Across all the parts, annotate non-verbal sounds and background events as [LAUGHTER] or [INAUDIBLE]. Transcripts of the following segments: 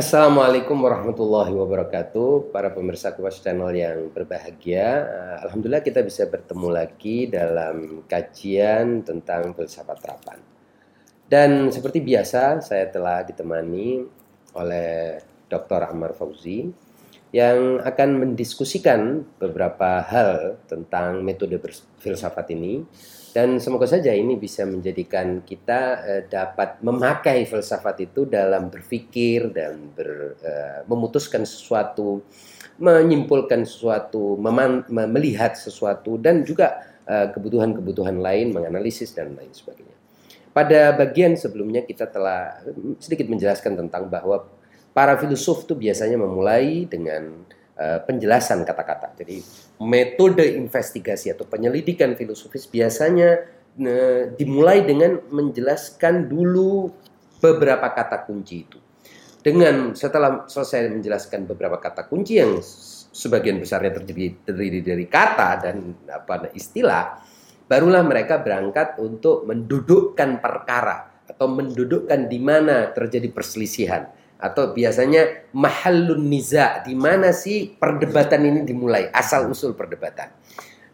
Assalamualaikum warahmatullahi wabarakatuh Para pemirsa Kupas Channel yang berbahagia Alhamdulillah kita bisa bertemu lagi dalam kajian tentang filsafat terapan Dan seperti biasa saya telah ditemani oleh Dr. Ammar Fauzi Yang akan mendiskusikan beberapa hal tentang metode filsafat ini dan semoga saja ini bisa menjadikan kita uh, dapat memakai filsafat itu dalam berpikir dan ber, uh, memutuskan sesuatu, menyimpulkan sesuatu, melihat sesuatu dan juga eh, kebutuhan-kebutuhan uh, lain, menganalisis dan lain sebagainya. Pada bagian sebelumnya kita telah sedikit menjelaskan tentang bahwa para filsuf itu biasanya memulai dengan Eh, penjelasan kata-kata. Jadi metode investigasi atau penyelidikan filosofis biasanya uh, dimulai dengan menjelaskan dulu beberapa kata kunci itu. Dengan setelah selesai menjelaskan beberapa kata kunci yang sebagian besarnya terdiri, terdiri dari kata dan apa istilah, barulah mereka berangkat untuk mendudukkan perkara atau mendudukkan di mana terjadi perselisihan atau biasanya mahallun niza di mana sih perdebatan ini dimulai? Asal usul perdebatan.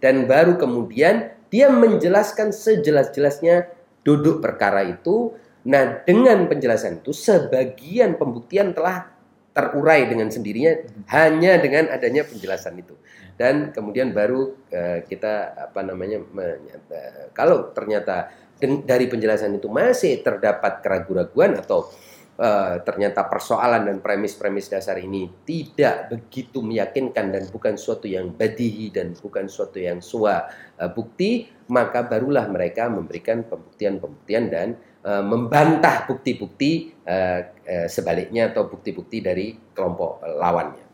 Dan baru kemudian dia menjelaskan sejelas-jelasnya duduk perkara itu. Nah dengan penjelasan itu sebagian pembuktian telah terurai dengan sendirinya hanya dengan adanya penjelasan itu. Dan kemudian baru uh, kita apa namanya uh, kalau ternyata dari penjelasan itu masih terdapat keraguan-raguan atau uh, ternyata persoalan dan premis-premis dasar ini tidak begitu meyakinkan dan bukan suatu yang badihi dan bukan suatu yang sua uh, bukti, maka barulah mereka memberikan pembuktian-pembuktian dan uh, membantah bukti-bukti uh, uh, sebaliknya atau bukti-bukti dari kelompok lawannya.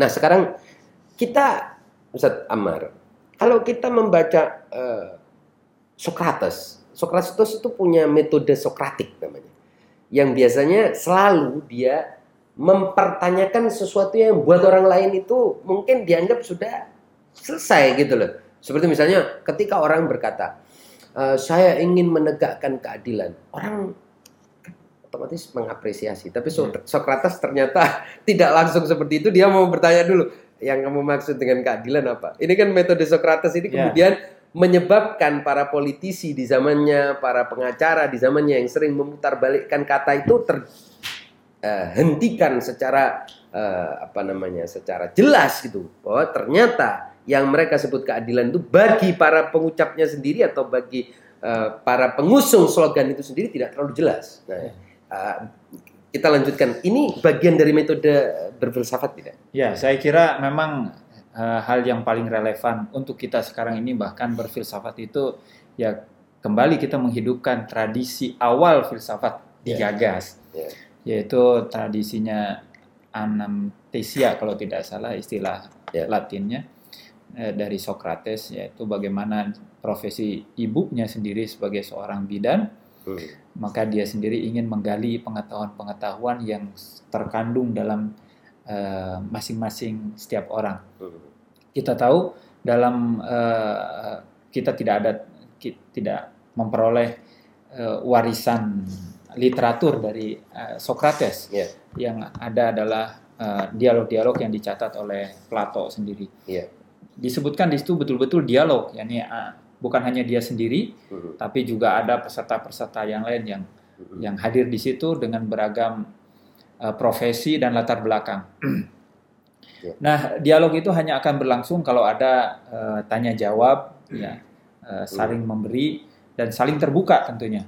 Nah sekarang kita Ustaz Ammar, kalau kita membaca uh, Socrates, Socrates itu punya metode Sokratik namanya yang biasanya selalu dia mempertanyakan sesuatu yang buat orang lain itu mungkin dianggap sudah selesai gitu loh. Seperti misalnya ketika orang berkata, e, saya ingin menegakkan keadilan, orang otomatis mengapresiasi. Tapi hmm. Socrates ternyata [LAUGHS] tidak langsung seperti itu. Dia mau bertanya dulu, yang kamu maksud dengan keadilan apa? Ini kan metode Socrates ini ya. kemudian menyebabkan para politisi di zamannya, para pengacara di zamannya yang sering memutarbalikkan kata itu terhentikan uh, secara uh, apa namanya, secara jelas gitu bahwa ternyata yang mereka sebut keadilan itu bagi para pengucapnya sendiri atau bagi uh, para pengusung slogan itu sendiri tidak terlalu jelas. Nah, uh, kita lanjutkan. Ini bagian dari metode berfilsafat tidak? Ya, saya kira memang uh, hal yang paling relevan untuk kita sekarang ini bahkan berfilsafat itu ya kembali kita menghidupkan tradisi awal filsafat ya. digagas yeah. Yeah. yaitu tradisinya anamnesia kalau tidak salah istilah yeah. Latinnya eh, dari Socrates yaitu bagaimana profesi ibunya sendiri sebagai seorang bidan hmm. maka dia sendiri ingin menggali pengetahuan-pengetahuan yang terkandung dalam masing-masing uh, setiap orang. Kita tahu dalam uh, kita tidak ada tidak memperoleh uh, warisan literatur dari uh, Socrates. Yeah. Yang ada adalah dialog-dialog uh, yang dicatat oleh Plato sendiri. Yeah. Disebutkan di situ betul-betul dialog, yakni uh, bukan hanya dia sendiri, uh -huh. tapi juga ada peserta-peserta yang lain yang uh -huh. yang hadir di situ dengan beragam uh, profesi dan latar belakang. Ya. Nah, dialog itu hanya akan berlangsung kalau ada uh, tanya jawab, ya, uh, saling memberi dan saling terbuka tentunya.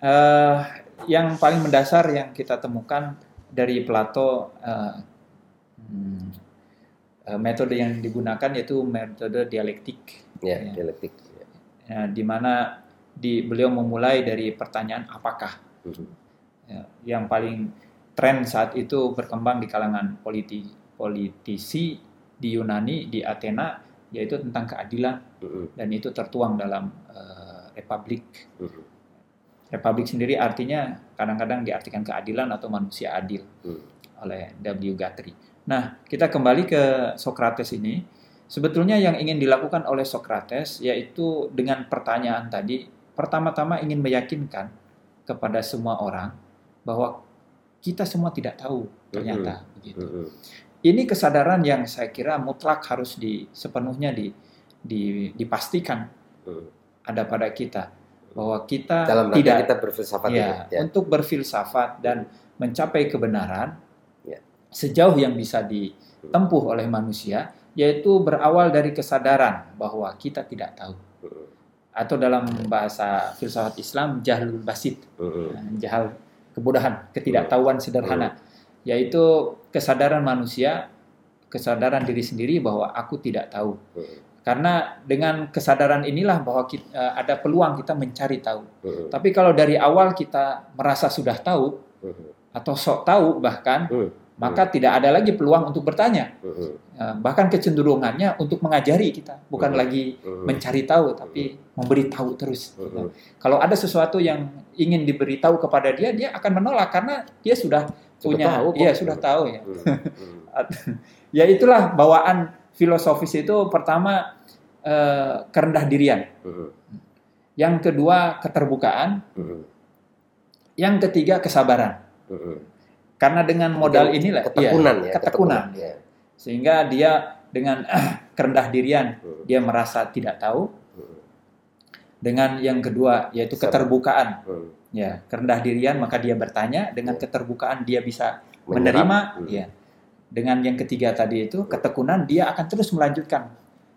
Uh, yang paling mendasar yang kita temukan dari Plato, uh, hmm, uh, metode yang digunakan yaitu metode dialektik. Ya, ya. dialektik. Ya, di mana di beliau memulai dari pertanyaan apakah. -huh. ya, yang paling tren saat itu berkembang di kalangan politi, politisi di Yunani di Athena yaitu tentang keadilan dan itu tertuang dalam uh, republik. Republik sendiri artinya kadang-kadang diartikan keadilan atau manusia adil oleh W. Guthrie. Nah, kita kembali ke Socrates ini. Sebetulnya yang ingin dilakukan oleh Socrates yaitu dengan pertanyaan tadi, pertama-tama ingin meyakinkan kepada semua orang bahwa kita semua tidak tahu ternyata begitu. Mm-mm. Ini kesadaran yang saya kira mutlak harus di sepenuhnya di, di dipastikan Mm. ada pada kita bahwa kita Dalam tidak kita berfilsafat ya. Ya. untuk berfilsafat dan mencapai kebenaran Ya. sejauh yang bisa ditempuh oleh manusia yaitu berawal dari kesadaran bahwa kita tidak tahu atau dalam bahasa filsafat Islam jahlul basit Mm-mm. jahal kebodohan ketidaktahuan sederhana. Yaitu kesadaran manusia kesadaran diri sendiri bahwa aku tidak tahu. Karena dengan kesadaran inilah bahwa kita, eh, ada peluang kita mencari tahu. Tapi kalau dari awal kita merasa sudah tahu atau sok tahu bahkan Maka tidak ada lagi peluang untuk bertanya Mm-mm. Eh, bahkan kecenderungannya untuk mengajari kita bukan Hmm. lagi Mm-mm. mencari tahu tapi memberi tahu terus Mm-mm. kalau ada sesuatu yang ingin diberitahu kepada dia dia akan menolak karena dia sudah punya tahu kok. iya sudah tahu ya Mm. Mm. [LAUGHS] ya itulah bawaan filosofis itu pertama eh, kerendah dirian Mm. yang kedua keterbukaan Mm. yang ketiga kesabaran. Karena dengan modal inilah ketekunan ya ketekunan ya. sehingga dia dengan [CLEARS THROAT] kerendah dirian Mm. dia merasa tidak tahu Mm. dengan yang kedua yaitu Sabar. keterbukaan Mm. ya kerendah dirian maka dia bertanya dengan Ya. keterbukaan dia bisa Menyerap. menerima Mm. ya dengan yang ketiga tadi itu ketekunan dia akan terus melanjutkan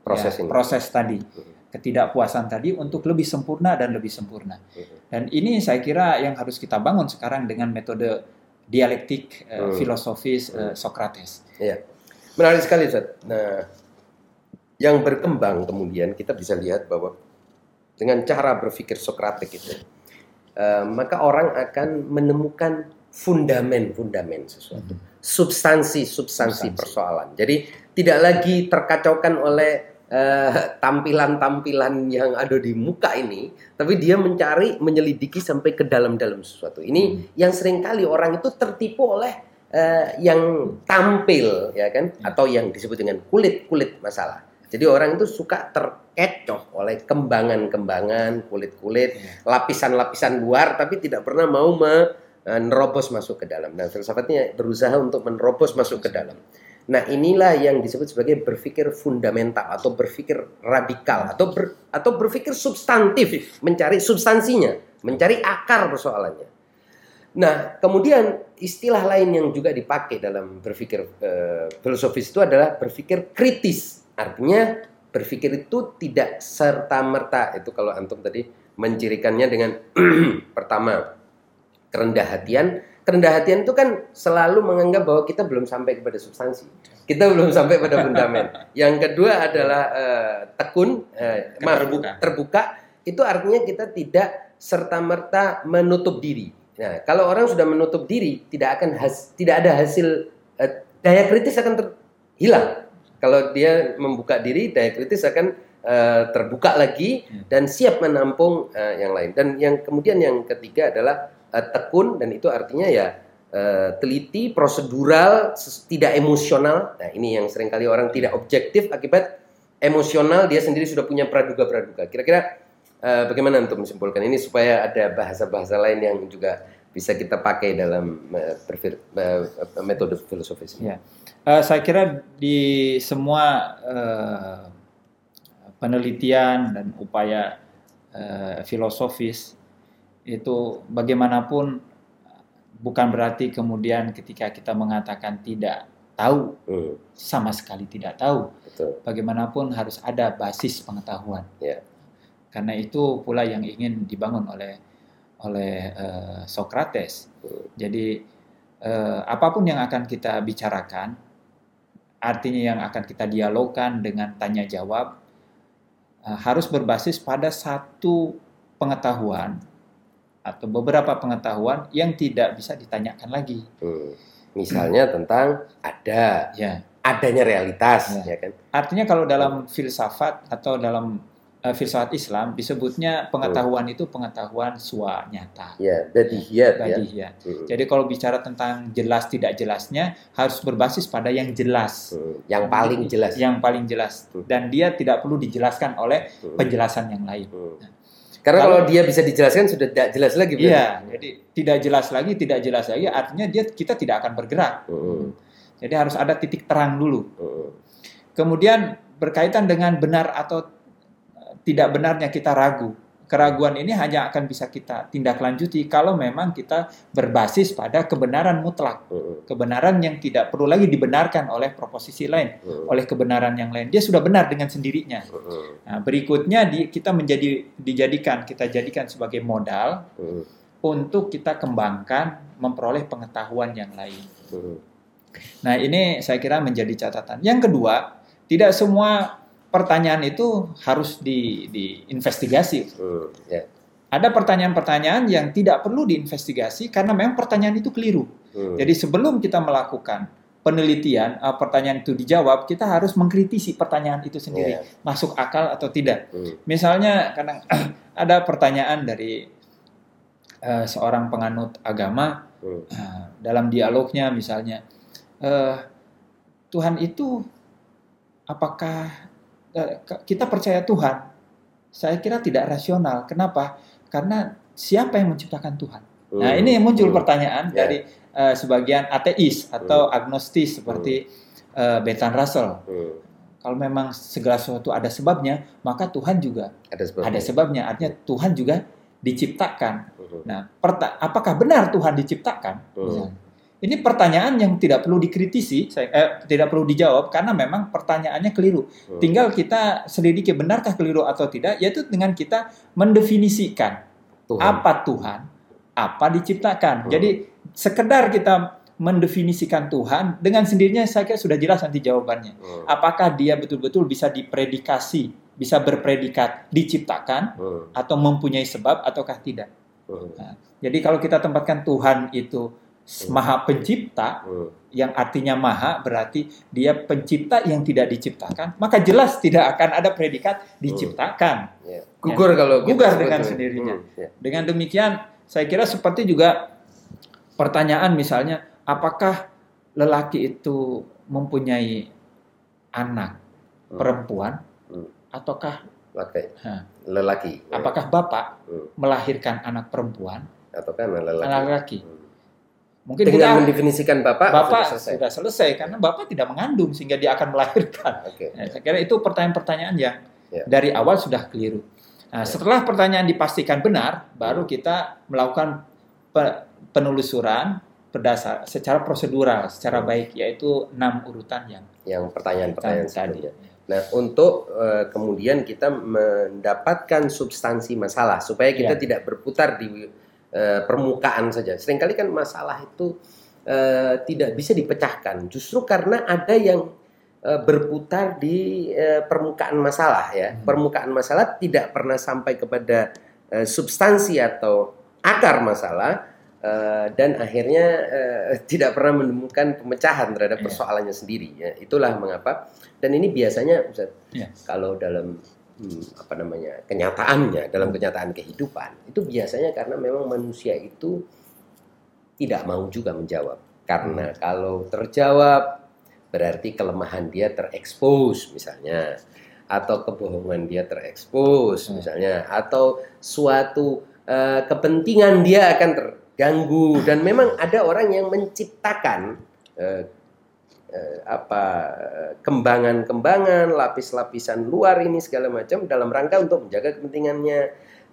proses ya, ini proses tadi Mm. ketidakpuasan tadi untuk lebih sempurna dan lebih sempurna dan ini saya kira yang harus kita bangun sekarang dengan metode dialektik eh, Hmm. filosofis Hmm. Socrates menarik sekali Ustaz. nah yang berkembang kemudian kita bisa lihat bahwa dengan cara berpikir Sokratik itu eh, maka orang akan menemukan fundamen-fundamen sesuatu substansi-substansi Substansi. persoalan jadi tidak lagi terkacaukan oleh eh, tampilan-tampilan yang ada di muka ini, tapi dia mencari, menyelidiki sampai ke dalam-dalam sesuatu. Ini yang sering kali orang itu tertipu oleh eh, yang tampil, ya kan, Ya. atau yang disebut dengan kulit-kulit masalah. Jadi orang itu suka terkecoh oleh kembangan-kembangan, kulit-kulit, Ya. lapisan-lapisan luar, tapi tidak pernah mau menerobos masuk ke dalam. Nah, filsafatnya berusaha untuk menerobos masuk ke dalam. Nah, inilah yang disebut sebagai berpikir fundamental atau berpikir radikal atau ber- atau berpikir substantif, mencari substansinya, mencari akar persoalannya. Nah, kemudian istilah lain yang juga dipakai dalam berpikir eh, filosofis itu adalah berpikir kritis. Artinya berpikir itu tidak serta merta itu kalau antum tadi mencirikannya dengan [CLEARS THROAT] pertama kerendah hatian. Kerendah hatian itu kan selalu menganggap bahwa kita belum sampai kepada substansi. Kita belum sampai pada fundament. [LAUGHS] Yang kedua adalah eh, tekun, eh, maaf, Terbuka. terbuka. Itu artinya kita tidak serta merta menutup diri. Nah, kalau orang sudah menutup diri, tidak akan has- tidak ada hasil eh, daya kritis akan ter- hilang. Kalau dia membuka diri, daya kritis akan eh, terbuka lagi Hmm. dan siap menampung eh, yang lain. Dan yang kemudian yang ketiga adalah eh, tekun dan itu artinya ya eh, teliti, prosedural, tidak emosional. Nah, ini yang sering kali orang tidak objektif akibat emosional dia sendiri sudah punya praduga-praduga. Kira-kira eh, bagaimana untuk menyimpulkan ini supaya ada bahasa-bahasa lain yang juga bisa kita pakai dalam berfir- eh, metode filosofis? Ya. Eh, saya kira di semua eh, penelitian dan upaya eh, filosofis itu bagaimanapun bukan berarti kemudian ketika kita mengatakan tidak tahu Hmm, sama sekali tidak tahu betul. bagaimanapun harus ada basis pengetahuan Ya. karena itu pula yang ingin dibangun oleh oleh eh, Socrates Hmm. jadi eh, apa pun yang akan kita bicarakan artinya yang akan kita dialogkan dengan tanya jawab eh, harus berbasis pada satu pengetahuan atau beberapa pengetahuan yang tidak bisa ditanyakan lagi Hmm. Misalnya tentang ada ya adanya realitas, Ya. ya kan? artinya kalau dalam filsafat atau dalam eh, filsafat Islam disebutnya pengetahuan itu pengetahuan sua nyata Ya, badihiyat ya. badihiyat. Hmm. Jadi kalau bicara tentang jelas tidak jelasnya harus berbasis pada yang jelas, Hmm. Yang paling jelas. yang paling jelas Hmm. dan dia tidak perlu dijelaskan oleh Hmm. penjelasan yang lain. Hmm. Karena Kalau- kalau dia bisa dijelaskan sudah tidak jelas lagi. berarti. Iya, jadi tidak jelas lagi, tidak jelas lagi, artinya dia kita tidak akan bergerak. Mm-mm. Jadi harus ada titik terang dulu. Mm-mm. Kemudian berkaitan dengan benar atau tidak benarnya kita ragu. Keraguan ini hanya akan bisa kita tindak lanjuti kalau memang kita berbasis pada kebenaran mutlak, kebenaran yang tidak perlu lagi dibenarkan oleh proposisi lain, oleh kebenaran yang lain. Dia sudah benar dengan sendirinya. Nah, berikutnya di, kita menjadi dijadikan kita jadikan sebagai modal untuk kita kembangkan memperoleh pengetahuan yang lain. Nah, ini saya kira menjadi catatan. Yang kedua, tidak semua pertanyaan itu harus di, diinvestigasi. Mm, ya. Ada pertanyaan-pertanyaan yang tidak perlu diinvestigasi karena memang pertanyaan itu keliru. Mm. Jadi sebelum kita melakukan penelitian, eh, pertanyaan itu dijawab, kita harus mengkritisi pertanyaan itu sendiri, Iya. masuk akal atau tidak. Mm. Misalnya kadang [CLEARS THROAT] ada pertanyaan dari eh, seorang penganut agama eh, dalam dialognya misalnya, eh, Tuhan itu apakah kita percaya Tuhan? Saya kira tidak rasional. Kenapa? Karena siapa yang menciptakan Tuhan? Nah Mm. ini yang muncul Mm. pertanyaan Ya. dari eh, sebagian ateis atau agnostis seperti eh, Bertrand Russell. Mm. Kalau memang segala sesuatu ada sebabnya, maka Tuhan juga Ada sebabnya. ada sebabnya. Artinya Tuhan juga diciptakan. Mm. Nah, apakah benar Tuhan diciptakan? Hmm. Misalnya. Ini pertanyaan yang tidak perlu dikritisi, saya, eh, tidak perlu dijawab karena memang pertanyaannya keliru. Tinggal kita selidiki benarkah keliru atau tidak, yaitu dengan kita mendefinisikan Tuhan. apa Tuhan, apa diciptakan. Hmm. Jadi sekedar kita mendefinisikan Tuhan dengan sendirinya saya kira sudah jelas nanti jawabannya. Apakah dia betul-betul bisa dipredikasi, bisa berpredikat diciptakan atau mempunyai sebab ataukah tidak? Mm. Jadi kalau kita tempatkan Tuhan itu maha pencipta, Mm. yang artinya maha berarti dia pencipta yang tidak diciptakan, maka jelas tidak akan ada predikat diciptakan. Ya. Gugur kalau kita Gugur dengan itu. sendirinya. Ya. Dengan demikian, saya kira seperti juga pertanyaan misalnya, apakah lelaki itu mempunyai anak Hmm. perempuan Hmm. ataukah. Lelaki. Ya. apakah bapak Hmm. melahirkan anak perempuan, Atau kan lelaki. anak laki? Hmm. Mungkin Dengan kita mendefinisikan bapak, bapak sudah selesai. sudah selesai karena bapak tidak mengandung sehingga dia akan melahirkan. Oke. Nah, saya kira itu pertanyaan-pertanyaan yang Ya. dari awal sudah keliru. Nah, Ya. setelah pertanyaan dipastikan benar, baru Hmm. kita melakukan pe- penelusuran berdasar secara prosedural, secara Hmm. baik, yaitu enam urutan yang Yang pertanyaan-pertanyaan tadi. sebelumnya. Nah, untuk eh, kemudian kita mendapatkan substansi masalah supaya kita Ya. tidak berputar di eh, permukaan saja. Seringkali kan masalah itu eh, tidak bisa dipecahkan, justru karena ada yang eh, berputar di eh, permukaan masalah ya. Hmm. Permukaan masalah tidak pernah sampai kepada eh, substansi atau akar masalah. dan akhirnya [LAUGHS] tidak pernah menemukan pemecahan terhadap Iya. persoalannya sendiri. Ya. Itulah mengapa. Dan ini biasanya Ustaz, Iya. kalau dalam hmm, apa namanya kenyataannya, dalam kenyataan kehidupan itu biasanya karena memang manusia itu tidak mau juga menjawab. Karena kalau terjawab berarti kelemahan dia terekspos misalnya atau kebohongan dia terekspos Hmm. misalnya atau suatu eh, kepentingan dia akan terganggu dan memang ada orang yang menciptakan eh, apa eh, kembangan-kembangan lapis-lapisan luar ini segala macam dalam rangka untuk menjaga kepentingannya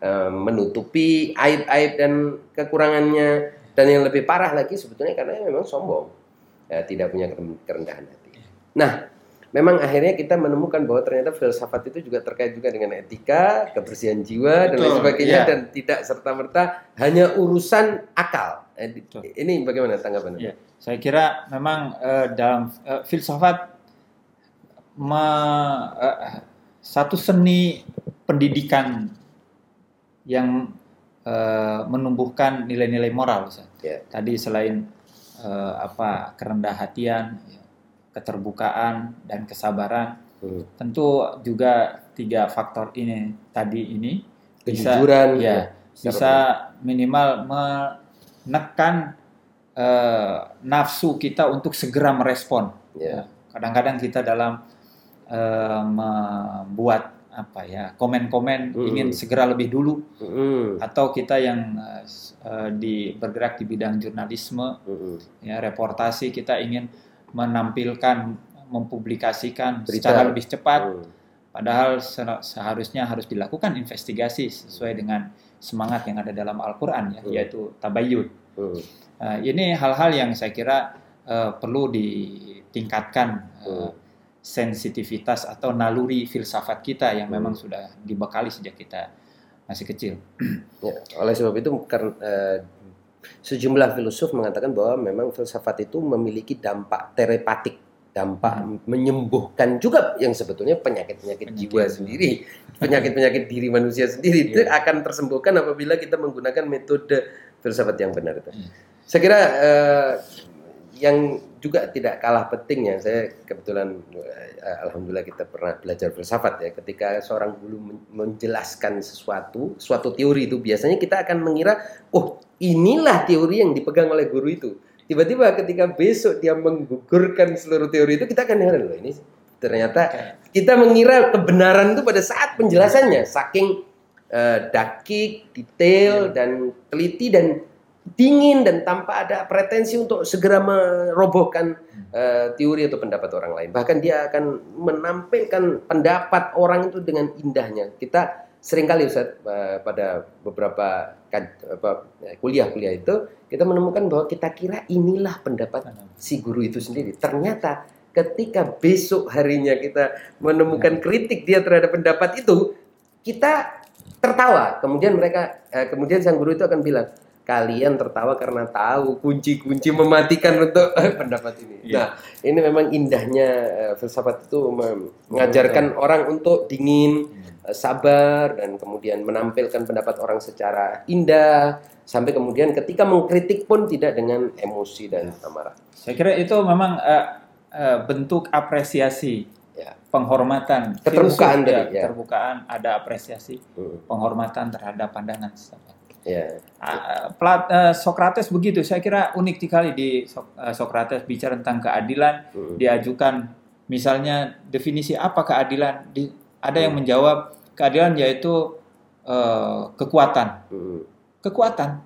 eh, menutupi aib-aib dan kekurangannya dan yang lebih parah lagi sebetulnya karena memang sombong ya, tidak punya keren- kerendahan hati. Nah, memang akhirnya kita menemukan bahwa ternyata filsafat itu juga terkait juga dengan etika, kebersihan jiwa dan lain sebagainya iya. dan tidak serta merta hanya urusan akal. Eh. Ini bagaimana tanggapannya? Iya. Saya kira memang eh, dalam eh, filsafat me- eh, satu seni pendidikan yang eh, menumbuhkan nilai-nilai moral. Ya. Tadi selain eh, apa kerendah hatian, keterbukaan dan kesabaran, Hmm. tentu juga tiga faktor ini tadi ini bisa Kejujuran, ya secara bisa minimal menekan eh, nafsu kita untuk segera merespon. Ya. Kadang-kadang kita dalam eh, membuat apa ya komen-komen Mm. ingin segera lebih dulu Mm-mm. atau kita yang eh, di bergerak di bidang jurnalisme Mm-mm. ya reportasi kita ingin menampilkan mempublikasikan Berita. secara lebih cepat Mm. padahal se- seharusnya harus dilakukan investigasi sesuai dengan semangat yang ada dalam Al-Qur'an ya Hmm. yaitu tabayyun. Mm. Eh, ini hal-hal yang saya kira eh, perlu ditingkatkan Hmm. sensitivitas atau naluri filsafat kita yang memang Hmm. sudah dibekali sejak kita masih kecil. Ya, oleh sebab itu karena eh, sejumlah filsuf mengatakan bahwa memang filsafat itu memiliki dampak terapatik, dampak menyembuhkan juga yang sebetulnya penyakit-penyakit Penyakit. jiwa sendiri, penyakit-penyakit diri manusia sendiri itu Iya. akan tersembuhkan apabila kita menggunakan metode filsafat yang benar itu. Iya. Saya kira eh, yang juga tidak kalah pentingnya, saya kebetulan eh, alhamdulillah kita pernah belajar filsafat ya. Ketika seorang guru men- menjelaskan sesuatu, suatu teori itu biasanya kita akan mengira, oh inilah teori yang dipegang oleh guru itu. Tiba-tiba ketika besok dia menggugurkan seluruh teori itu kita akan heran loh ini ternyata kita mengira kebenaran itu pada saat penjelasannya saking eh, dakik, detail dan teliti dan dingin dan tanpa ada pretensi untuk segera merobohkan eh, teori atau pendapat orang lain. Bahkan dia akan menampilkan pendapat orang itu dengan indahnya. Kita sering kali Ustaz eh, pada beberapa apa, eh, kuliah-kuliah itu kita menemukan bahwa kita kira inilah pendapat si guru itu sendiri. Ternyata ketika besok harinya kita menemukan kritik dia terhadap pendapat itu, kita tertawa. Kemudian mereka, eh, kemudian sang guru itu akan bilang, kalian tertawa karena tahu kunci-kunci mematikan untuk [LAUGHS] pendapat ini. Iya. Nah, ini memang indahnya eh, filsafat itu mengajarkan orang untuk dingin, eh, sabar, dan kemudian menampilkan pendapat orang secara indah, sampai kemudian ketika mengkritik pun tidak dengan emosi dan amarah. Saya kira itu memang eh, eh, bentuk apresiasi, Ya. penghormatan, Keterbukaan Filsuf, tadi, ya, ya. keterbukaan, ada apresiasi, Hmm, penghormatan terhadap pandangan sesama. Ya. Ah, Plat, Socrates begitu, saya kira unik sekali di So- eh, Socrates bicara tentang keadilan, Hmm. diajukan misalnya definisi apa keadilan, Di- ada yang Hmm. menjawab keadilan yaitu eh, kekuatan, Hmm. kekuatan.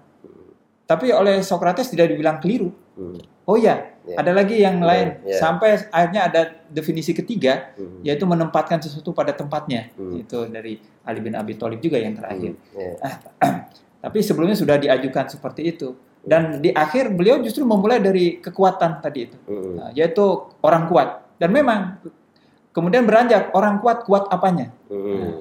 Tapi oleh Socrates tidak dibilang keliru. Hmm. Oh ya, Ya. ada lagi yang Ya, lain. ya. Sampai akhirnya ada definisi ketiga, Hmm. yaitu menempatkan sesuatu pada tempatnya. Hmm. Itu dari Ali bin Abi Thalib juga yang terakhir. Hmm. Ya. [CLEARS THROAT] Tapi sebelumnya sudah diajukan seperti itu. Dan di akhir beliau justru memulai dari kekuatan tadi itu. Nah, yaitu orang kuat. Dan memang kemudian beranjak orang kuat kuat apanya? Hmm.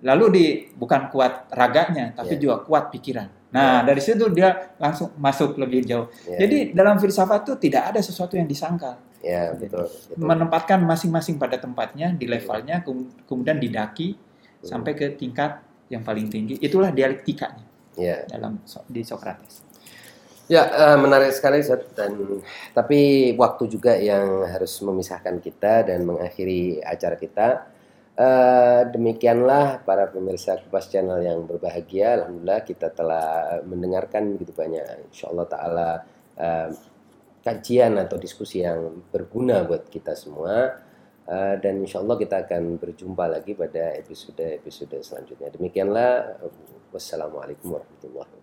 Lalu di bukan kuat raganya, tapi Ya. juga kuat pikiran. Nah dari situ dia langsung masuk lebih jauh. Ya. Jadi dalam filsafat itu tidak ada sesuatu yang disangkal. ya betul. betul. menempatkan masing-masing pada tempatnya di levelnya kem- kemudian didaki Hmm. sampai ke tingkat yang paling tinggi itulah dialektikanya Ya. dalam di Socrates Ya, eh, menarik sekali Zat. dan tapi waktu juga yang harus memisahkan kita dan mengakhiri acara kita. Eh, demikianlah para pemirsa Kupas Channel yang berbahagia. Alhamdulillah kita telah mendengarkan begitu banyak insya Allah Ta'ala eh, kajian atau diskusi yang berguna buat kita semua. Eh, dan insya Allah kita akan berjumpa lagi pada episode-episode selanjutnya. Demikianlah. Wassalamualaikum warahmatullahi wabarakatuh.